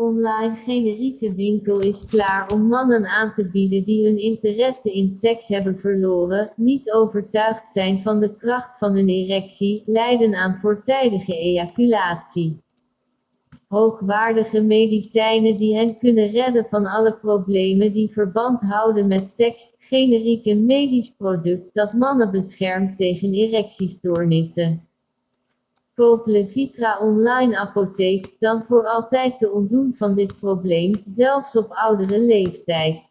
online generieke winkel is klaar om mannen aan te bieden die hun interesse in seks hebben verloren, niet overtuigd zijn van de kracht van hun erectie, lijden aan voortijdige ejaculatie. Hoogwaardige medicijnen die hen kunnen redden van alle problemen die verband houden met seks, generiek een medisch product dat mannen beschermt tegen erectiestoornissen. Koop Levitra online apotheek, dan voor altijd te ontdoen van dit probleem, zelfs op oudere leeftijd.